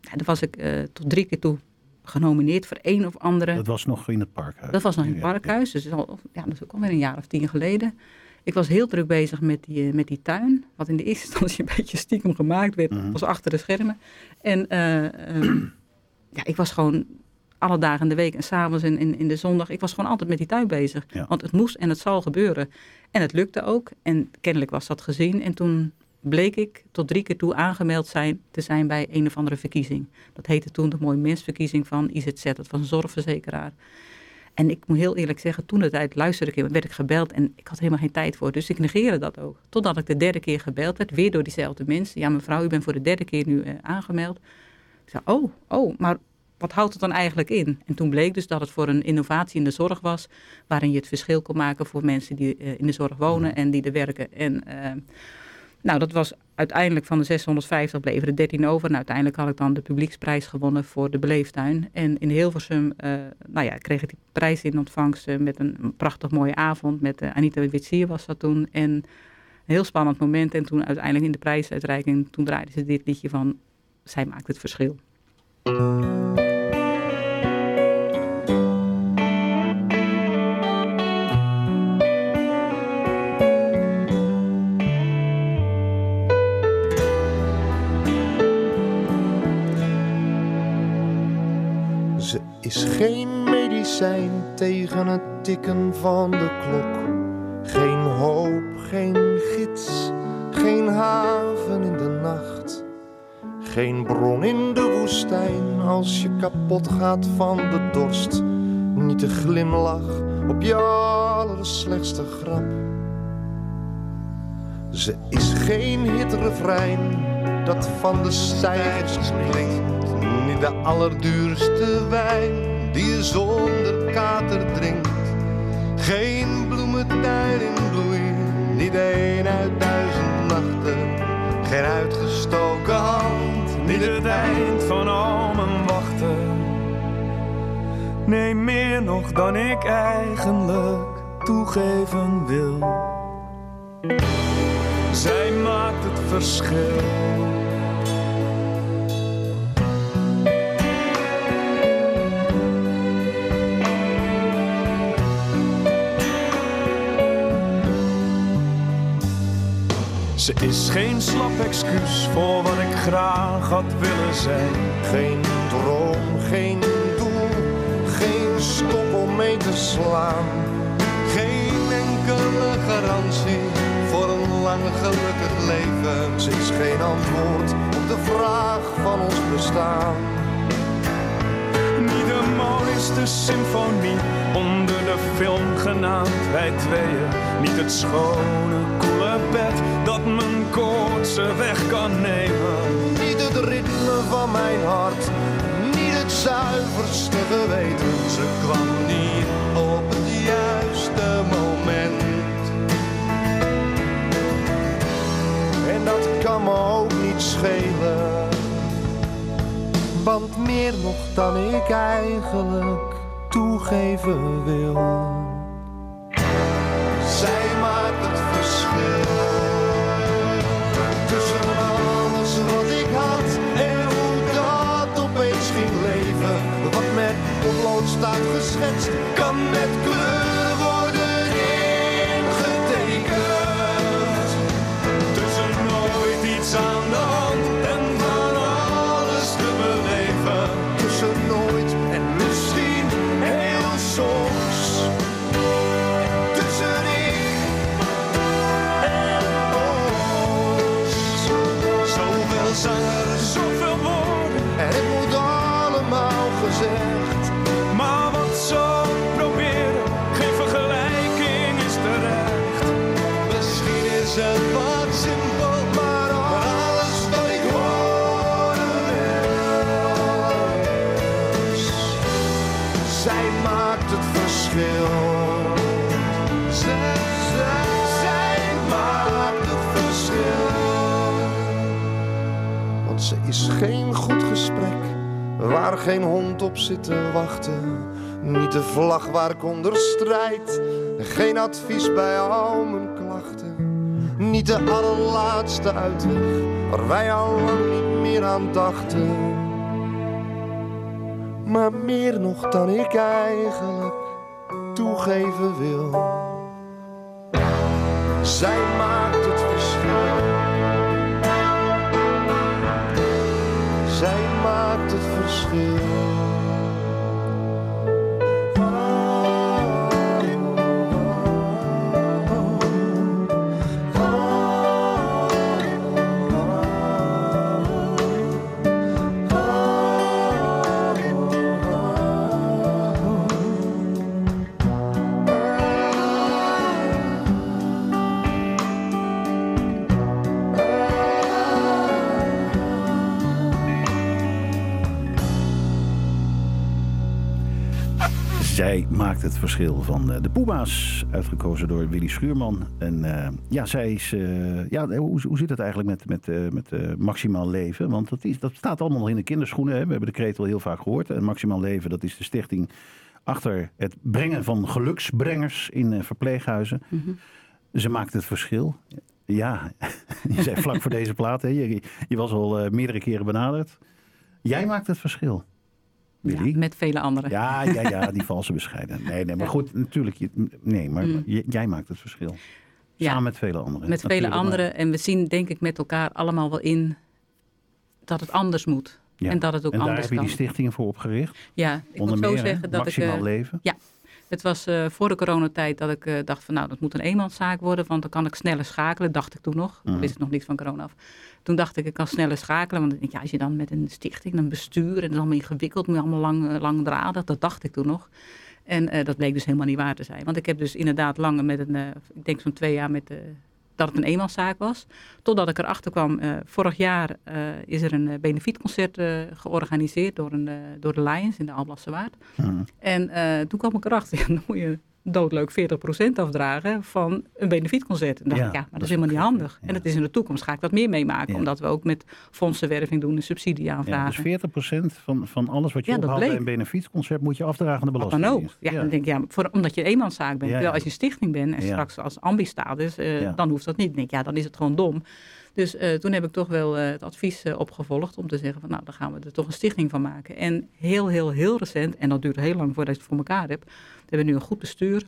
ja, daar was ik tot drie keer toe genomineerd voor een of andere. Dat was nog in het parkhuis. Dat was nog in het Ja, ja. parkhuis, dus al, ja, dat is ook alweer een jaar of tien geleden. Ik was heel druk bezig met die, met die tuin, wat in de eerste instantie een beetje stiekem gemaakt werd, Mhm. was achter de schermen. En eh, ehm, ja, ik was gewoon alle dagen in de week en s'avonds en in, in de zondag, ik was gewoon altijd met die tuin bezig. Ja. Want het moest en het zal gebeuren. En het lukte ook en kennelijk was dat gezien. En toen bleek ik tot drie keer toe aangemeld zijn, te zijn bij een of andere verkiezing. Dat heette toen de Mooie Mensverkiezing van IZZ, dat was een zorgverzekeraar. En ik moet heel eerlijk zeggen, toen de tijd luisterde ik, werd ik gebeld en ik had helemaal geen tijd voor. Dus ik negeerde dat ook. Totdat ik de derde keer gebeld werd, weer door diezelfde mensen. Ja, mevrouw, u bent voor de derde keer nu eh, aangemeld. Ik zei, oh, oh, maar wat houdt het dan eigenlijk in? En toen bleek dus dat het voor een innovatie in de zorg was, waarin je het verschil kon maken voor mensen die eh, in de zorg wonen en die er werken. En eh, nou, dat was uiteindelijk van de 650 bleven er 13 over. En uiteindelijk had ik dan de publieksprijs gewonnen voor de Beleeftuin. En in Hilversum, eh, nou ja, kreeg ik die prijs in ontvangst met een prachtig mooie avond. Met Anita Witsier was dat toen. En een heel spannend moment. En toen uiteindelijk in de prijsuitreiking, toen draaiden ze dit liedje van Zij maakt het verschil. Is geen medicijn tegen het tikken van de klok. Geen hoop, geen gids, geen haven in de nacht. Geen bron in de woestijn als je kapot gaat van de dorst. Niet de glimlach op je allerslechtste grap. Ze is geen hitrefrein dat van de stijgers klinkt. De allerduurste wijn die je zonder kater drinkt. Geen bloementuin in bloei, niet een uit duizend nachten. Geen uitgestoken hand, Niet het eind van al mijn wachten. Nee, meer nog dan ik eigenlijk toegeven wil. Zij maakt het verschil. Ze is geen slap excuus voor wat ik graag had willen zijn. Geen droom, geen doel, geen stop om mee te slaan. Geen enkele garantie voor een lang gelukkig leven. Ze is geen antwoord op de vraag van ons bestaan. Niet de mooiste symfonie onder de film genaamd wij tweeën. Niet het schone, koele dat mijn koortse weg kan nemen. Niet het ritme van mijn hart, niet het zuiverste geweten. Ze kwam niet op het juiste moment. En dat kan me ook niet schelen. Want meer nog dan ik eigenlijk toegeven wil. Staat geschetst, kan met vlag waar ik onder strijd. Geen advies bij al mijn klachten. Niet de allerlaatste uitweg waar wij al lang niet meer aan dachten. Maar meer nog dan ik eigenlijk toegeven wil. Zij maakt het verschil. Zij maakt het verschil. Zij maakt het verschil van eh, de Poeba's, uitgekozen door Willy Schuurman. En eh, ja, zij is. eh, ja, hoe, hoe zit het eigenlijk met, met, met maximaal leven? Want dat, is, dat staat allemaal nog in de kinderschoenen. Hè? We hebben de kreet al heel vaak gehoord. En maximaal leven, dat is de stichting achter het brengen van geluksbrengers in verpleeghuizen. Ze maakt het verschil. Ja, je zei vlak voor deze plaat, hè? Je, je was al meerdere keren benaderd. Jij maakt het verschil. Willy? Ja, met vele anderen. Ja, ja, ja, die valse bescheiden. Nee, nee, maar goed, natuurlijk. je- Nee, maar Mm. jij maakt het verschil. Ja. Samen met vele anderen. met vele anderen. En we zien denk ik met elkaar allemaal wel in dat het anders moet. Ja. En dat het ook en daar anders heb je kan. die stichting voor opgericht. Ja, ik Onder moet zo zeggen dat ik... Maximaal eh, leven. Het was eh, voor de coronatijd dat ik eh, dacht van nou, dat moet een eenmanszaak worden, want dan kan ik sneller schakelen, dacht ik toen nog. Mhm. Ik wist ik nog niet van corona af. Toen dacht ik, ik kan sneller schakelen, want ik ja, als je dan met een stichting, een bestuur, en dat is allemaal ingewikkeld, moet je allemaal lang, eh, langdradig, dat dacht ik toen nog. En dat bleek dus helemaal niet waar te zijn. Want ik heb dus inderdaad langer met een, ik denk zo'n twee jaar met de, dat het een eenmanszaak was. Totdat ik erachter kwam, eh, vorig jaar eh, is er een eh, benefietconcert georganiseerd door, een, door de Lions in de Alblasse Waard. Mhm. En toen kwam ik erachter, ja, dan moet je doodleuk 40% afdragen van een benefietconcert. En dacht Ja, ik, ja, maar dat dat is helemaal niet handig. En het is in de toekomst, ga ik dat meer meemaken. Ja. Omdat we ook met fondsenwerving doen, een subsidie Ja, aanvragen. dus 40% van, van alles wat je Ja, dat ophaalt bij een benefietconcert moet je afdragen aan de Wat dan ook. Ja, dan denk ik, ja, voor, omdat je een eenmanszaak bent. Terwijl als je een stichting bent en straks als ambi-status, eh, Ja. dan hoeft dat niet. Dan denk ik, ja, dan is het gewoon dom. Dus eh, toen heb ik toch wel eh, het advies eh, opgevolgd om te zeggen van nou, dan gaan we er toch een stichting van maken. En heel, heel, heel recent, en dat duurt heel lang voordat je het voor elkaar hebt, we hebben nu een goed bestuur.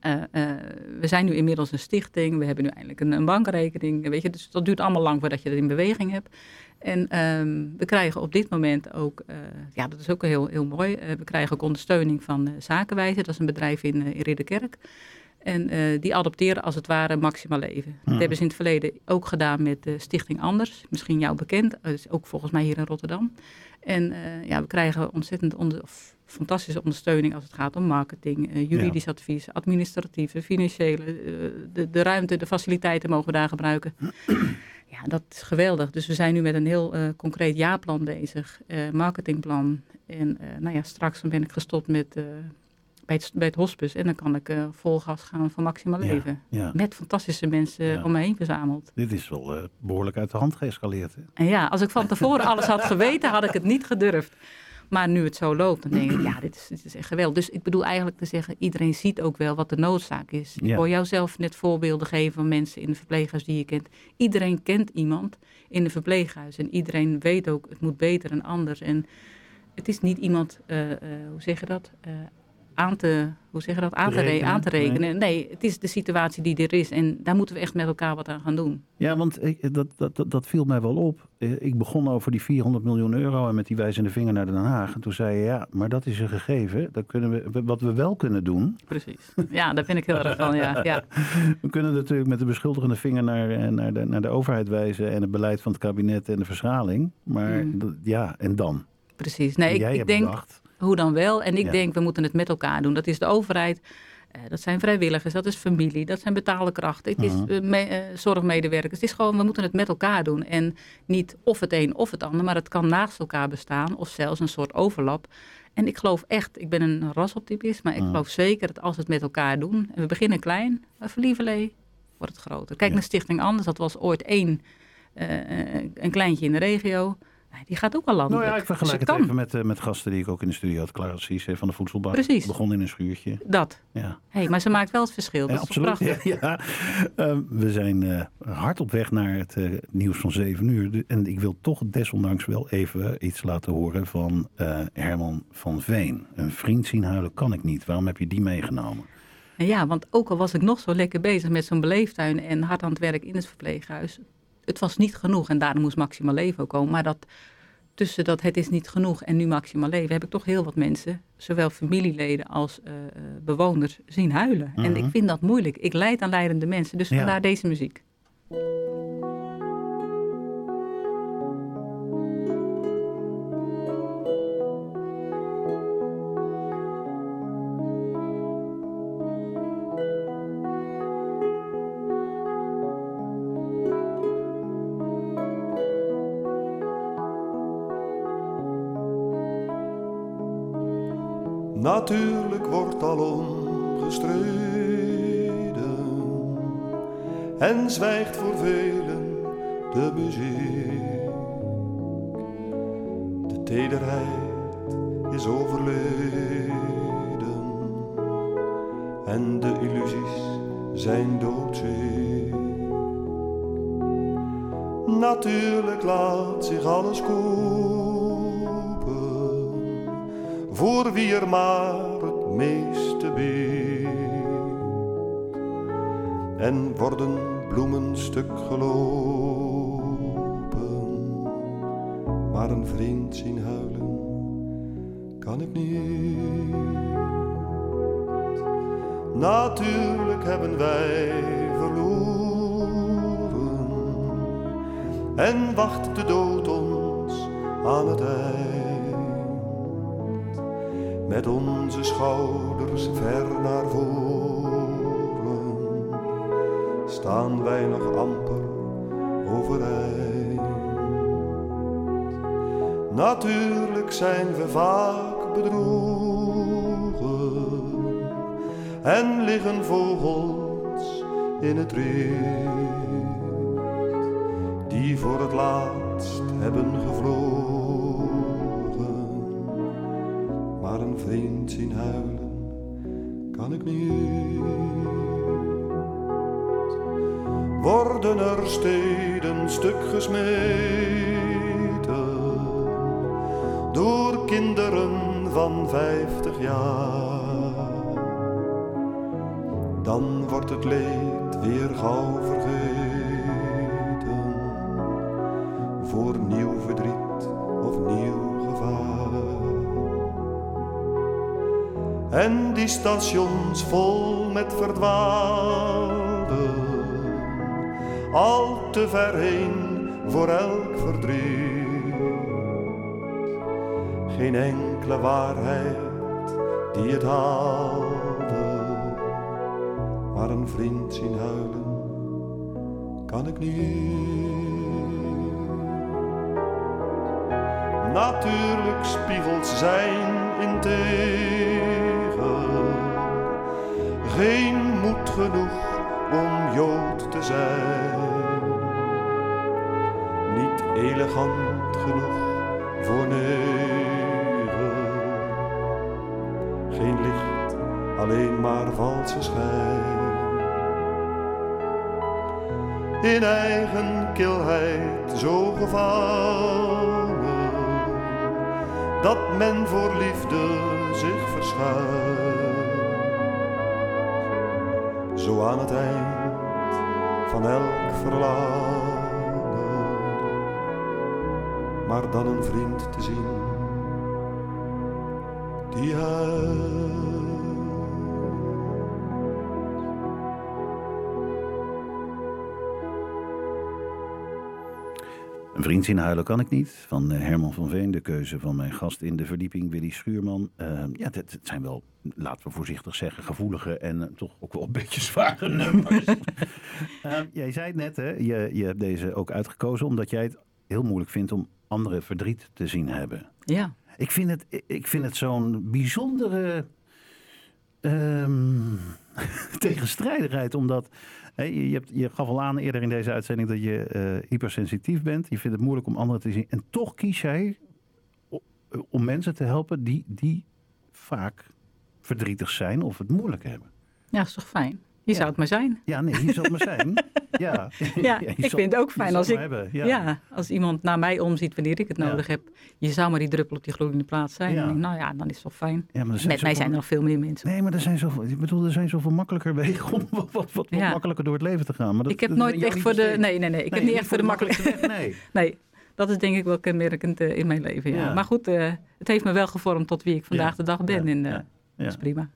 eh, eh, we zijn nu inmiddels een stichting, we hebben nu eindelijk een, een bankrekening. Weet je, dus dat duurt allemaal lang voordat je dat in beweging hebt. En ehm, we krijgen op dit moment ook, uh, ja, dat is ook heel, heel mooi. we krijgen ook ondersteuning van Zakenwijze, dat is een bedrijf in, in Ridderkerk. En die adopteren als het ware Maximaal Leven. Dat hebben ze in het verleden ook gedaan met de Stichting Anders. Misschien jou bekend, dat is ook volgens mij hier in Rotterdam. En ja, we krijgen ontzettend onder, fantastische ondersteuning als het gaat om marketing, uh, juridisch advies, administratieve, financiële. Uh, de, de ruimte, de faciliteiten mogen we daar gebruiken. ja, dat is geweldig. Dus we zijn nu met een heel uh, concreet jaarplan bezig, marketingplan. En nou ja, straks ben ik gestopt met, bij, het, bij het hospice en dan kan ik vol gas gaan voor maximaal leven. Ja, Met fantastische mensen om me heen verzameld. Dit is wel behoorlijk uit de hand geëscaleerd. Hè? En ja, als ik van tevoren alles had geweten, had ik het niet gedurfd. Maar nu het zo loopt, dan denk ik, ja, dit is, dit is echt geweldig. Dus ik bedoel eigenlijk te zeggen, iedereen ziet ook wel wat de noodzaak is. Ja. Ik hoor jou zelf net voorbeelden geven van mensen in de verpleeghuis die je kent. Iedereen kent iemand in de verpleeghuis. En iedereen weet ook, het moet beter en anders. En het is niet iemand, uh, uh, hoe zeg je dat, uh, aan te, hoe zeg je dat, aan te, rekenen. Aan te rekenen. Nee. het is de situatie die er is. En daar moeten we echt met elkaar wat aan gaan doen. Ja, want ik, dat, dat, dat viel mij wel op. Eh, ik begon over die 400 miljoen euro en met die wijzende vinger naar Den Haag. En toen zei je, ja, maar dat is een gegeven. Dat kunnen we, wat we wel kunnen doen. Precies. Ja, daar vind ik heel erg van, ja. ja. We kunnen natuurlijk met de beschuldigende vinger naar, eh, naar, de, naar de overheid wijzen... en het beleid van het kabinet en de verschraling. Maar mm. ja, en dan? Precies. Nee, ik, ik denk... Bedacht hoe dan wel? En ik denk, we moeten het met elkaar doen. Dat is de overheid, uh, dat zijn vrijwilligers, dat is familie, dat zijn betaalde krachten, het is uh, zorgmedewerkers. Het is gewoon, we moeten het met elkaar doen. En niet of het een of het ander, maar het kan naast elkaar bestaan of zelfs een soort overlap. En ik geloof echt, ik ben een rasoptimist, maar ik geloof zeker dat als we het met elkaar doen, en we beginnen klein, maar verlieverlee wordt het groter. Kijk naar Stichting Anders, dat was ooit één, een kleintje in de regio die gaat ook al landelijk. Nou ja, ik vergelijk dus het, even met, uh, met gasten die ik ook in de studio had. Clara Cies van de Voedselbar. Precies. Begon in een schuurtje. Dat. Ja. Hey, maar ze maakt wel het verschil. Dat ja, absoluut. Ja, ja. Uh, we zijn uh, hard op weg naar het uh, nieuws van 7 uur. En ik wil toch desondanks wel even iets laten horen van Herman van Veen. Een vriend zien huilen kan ik niet. Waarom heb je die meegenomen? Ja, want ook al was ik nog zo lekker bezig met zo'n beleeftuin en hard aan het werk in het verpleeghuis, het was niet genoeg en daarom moest Maximaal Leven komen. Maar dat tussen dat het is niet genoeg en nu Maximaal Leven heb ik toch heel wat mensen, zowel familieleden als uh, bewoners, zien huilen. En ik mhm. vind dat moeilijk. Ik leid aan leidende mensen, dus vandaar deze muziek. Natuurlijk wordt al omgestreden en zwijgt voor velen de muziek. De tederheid is overleden en de illusies zijn doodziek. Natuurlijk laat zich alles koelen voor wie er maar het meeste weet. En worden bloemen stuk gelopen, maar een vriend zien huilen kan ik niet. Natuurlijk hebben wij verloren en wacht de dood ons aan het eind met onze schouders ver naar voren, staan wij nog amper overeind. Natuurlijk zijn we vaak bedrogen en liggen vogels in het riet zien huilen, kan ik niet. Worden er steden stuk gesmeten door kinderen van vijftig jaar? dan wordt het leed weer gauw vergeten. Voor nieuw En die stations vol met verdwaalden, al te ver heen voor elk verdriet. Geen enkele waarheid die het haalde, maar een vriend zien huilen kan ik niet. Natuurlijk spiegelt zijn in geen moed genoeg om Jood te zijn. Niet elegant genoeg voor negen. Geen licht, alleen maar valse schijn. In eigen kilheid zo gevangen, dat men voor liefde zich verschuilt. Zo aan het eind van elk verlangen, maar dan een vriend te zien die huilt. Een vriend zien huilen kan ik niet. Van eh, Herman van Veen, de keuze van mijn gast in de verdieping, Willy Schuurman. Uh, ja, het, het, zijn wel, laten we voorzichtig zeggen, gevoelige en uh, toch ook wel een beetje zware nummers. uh, jij zei het net, hè, je, je hebt deze ook uitgekozen omdat jij het heel moeilijk vindt om anderen verdriet te zien hebben. Ja. Ik vind het, ik vind het zo'n bijzondere um, tegenstrijdigheid, omdat je, hebt, je, gaf al aan eerder in deze uitzending dat je uh, hypersensitief bent. Je vindt het moeilijk om anderen te zien. En toch kies jij om mensen te helpen die, die vaak verdrietig zijn of het moeilijk hebben. Ja, dat is toch fijn? Je ja. zou het maar zijn. Ja, nee, je zou het maar zijn. Ja, ja, ja ik vind het ook fijn als ik, ja. ja. als iemand naar mij omziet wanneer ik het nodig heb. Je zou maar die druppel op die gloeiende plaats zijn. Denk, nou ja, dan is het toch fijn. Met mij zijn er nog veel meer mensen. Nee, maar er zijn zoveel, ik bedoel, er zijn zoveel makkelijker wegen om wat, wat, wat makkelijker door het leven te gaan. Maar dat, ik heb nooit echt voor de, nee, nee, nee, ik nee, heb niet echt voor de makkelijkste weg. Nee. nee. Dat is denk ik wel kenmerkend uh, in mijn leven. Ja. Maar goed, uh, het heeft me wel gevormd tot wie ik vandaag de dag ben. En, uh, Dat is prima.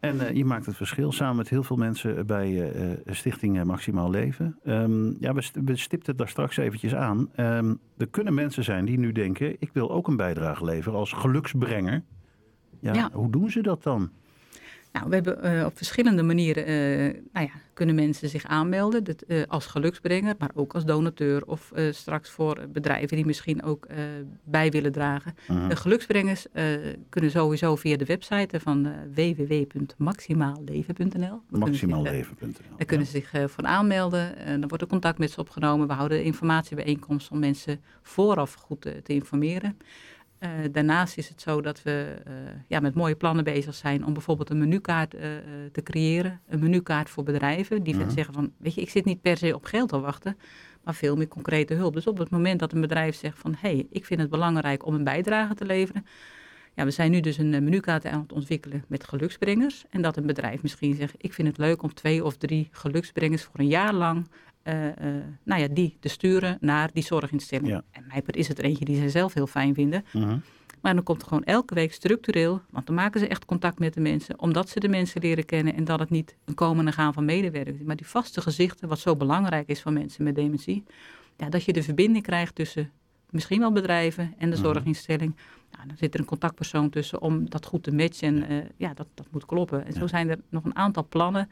En uh, je maakt het verschil samen met heel veel mensen bij uh, Stichting Maximaal Leven. Um, ja, we, we stipten het daar straks eventjes aan. Um, er kunnen mensen zijn die nu denken, ik wil ook een bijdrage leveren als geluksbrenger. Ja, ja. hoe doen ze dat dan? Nou, we hebben uh, op verschillende manieren uh, nou ja, kunnen mensen zich aanmelden. Dat, uh, als geluksbrenger, maar ook als donateur. Of straks voor bedrijven die misschien ook bij willen dragen. -huh. De geluksbrengers kunnen sowieso via de website van www.maximaalleven.nl. Maximaalleven.nl. Daar kunnen ze zich voor aanmelden. dan wordt er contact met ze opgenomen. We houden informatiebijeenkomsten om mensen vooraf goed te informeren. Uh, daarnaast is het zo dat we uh, ja, met mooie plannen bezig zijn om bijvoorbeeld een menukaart uh, te creëren. Een menukaart voor bedrijven die -huh. zeggen van, weet je, ik zit niet per se op geld te wachten, maar veel meer concrete hulp. Dus op het moment dat een bedrijf zegt van, hé, hey, ik vind het belangrijk om een bijdrage te leveren. Ja, we zijn nu dus een menukaart aan het ontwikkelen met geluksbrengers. En dat een bedrijf misschien zegt, ik vind het leuk om twee of drie geluksbrengers voor een jaar lang uh, uh, nou ja, die te sturen naar die zorginstelling. Ja. En Mijper is het er eentje die ze zelf heel fijn vinden. -huh. Maar dan komt er gewoon elke week structureel, want dan maken ze echt contact met de mensen, omdat ze de mensen leren kennen en dat het niet een komen en gaan van medewerkers. Maar die vaste gezichten, wat zo belangrijk is voor mensen met dementie, ja, dat je de verbinding krijgt tussen misschien wel bedrijven en de zorginstelling. Nou, dan zit er een contactpersoon tussen om dat goed te matchen en uh, ja, dat, dat moet kloppen. En zo zijn er nog een aantal plannen.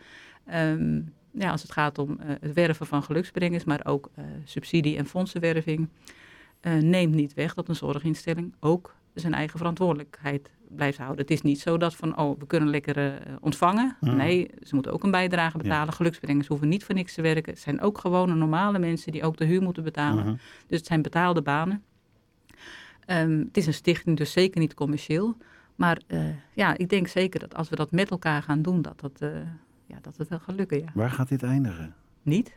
Um, ja, als het gaat om uh, het werven van geluksbrengers, maar ook uh, subsidie- en fondsenwerving, uh, neemt niet weg dat een zorginstelling ook zijn eigen verantwoordelijkheid blijft houden. Het is niet zo dat van, oh, we kunnen lekker ontvangen. Mm. Nee, ze moeten ook een bijdrage betalen. Ja. Geluksbrengers hoeven niet voor niks te werken. Het zijn ook gewone normale mensen die ook de huur moeten betalen. -huh. Dus het zijn betaalde banen. Um, het is een stichting, dus zeker niet commercieel. Maar ja, ik denk zeker dat als we dat met elkaar gaan doen, dat dat ja, dat het wel gaat lukken, ja. Waar gaat dit eindigen? Niet.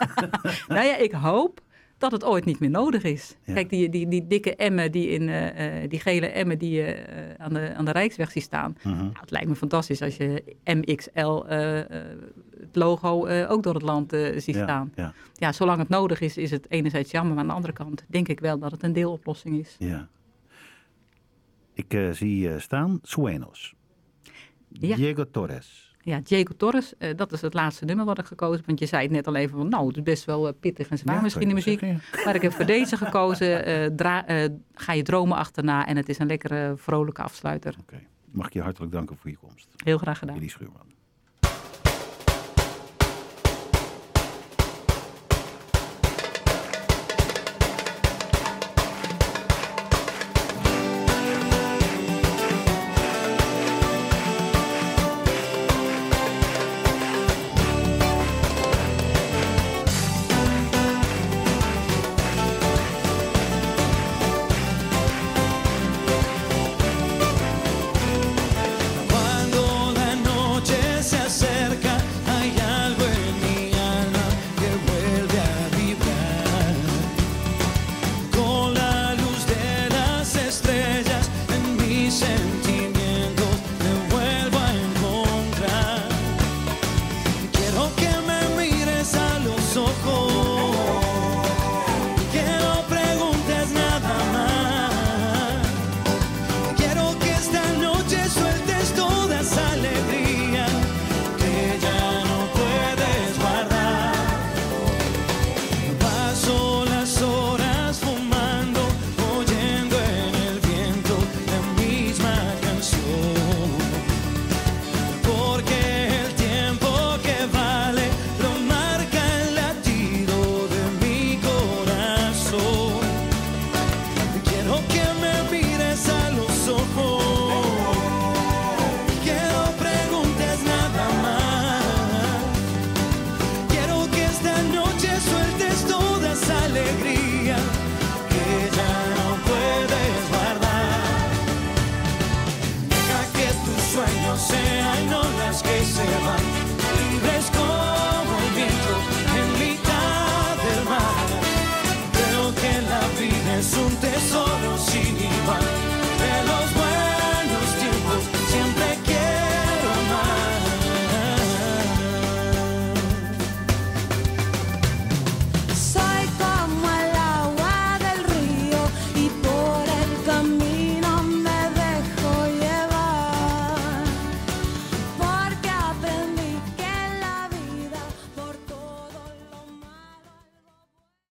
nou ja, ik hoop dat het ooit niet meer nodig is. Ja. Kijk, die, die, die dikke emmen, die, in, eh, eh, die gele emmen die je eh, aan, de, aan de Rijksweg ziet staan. Mhm. Nou, het lijkt me fantastisch als je MXL, het logo, ook door het land ziet Ja, staan. ja, Ja, zolang het nodig is, is het enerzijds jammer. Maar aan de andere kant denk ik wel dat het een deeloplossing is. ja. Ik zie staan Suenos. Diego Torres. Ja, Diego Torres, eh, dat is het laatste nummer wat ik gekozen heb. Want je zei het net al even van, nou, het is best wel eh, pittig en zwaar Ja, misschien de muziek. Maar ik heb voor deze gekozen, eh, ga je dromen achterna. En het is een lekkere, vrolijke afsluiter. Oké. Mag ik je hartelijk danken voor je komst. Heel graag gedaan. Jullie Schuurman.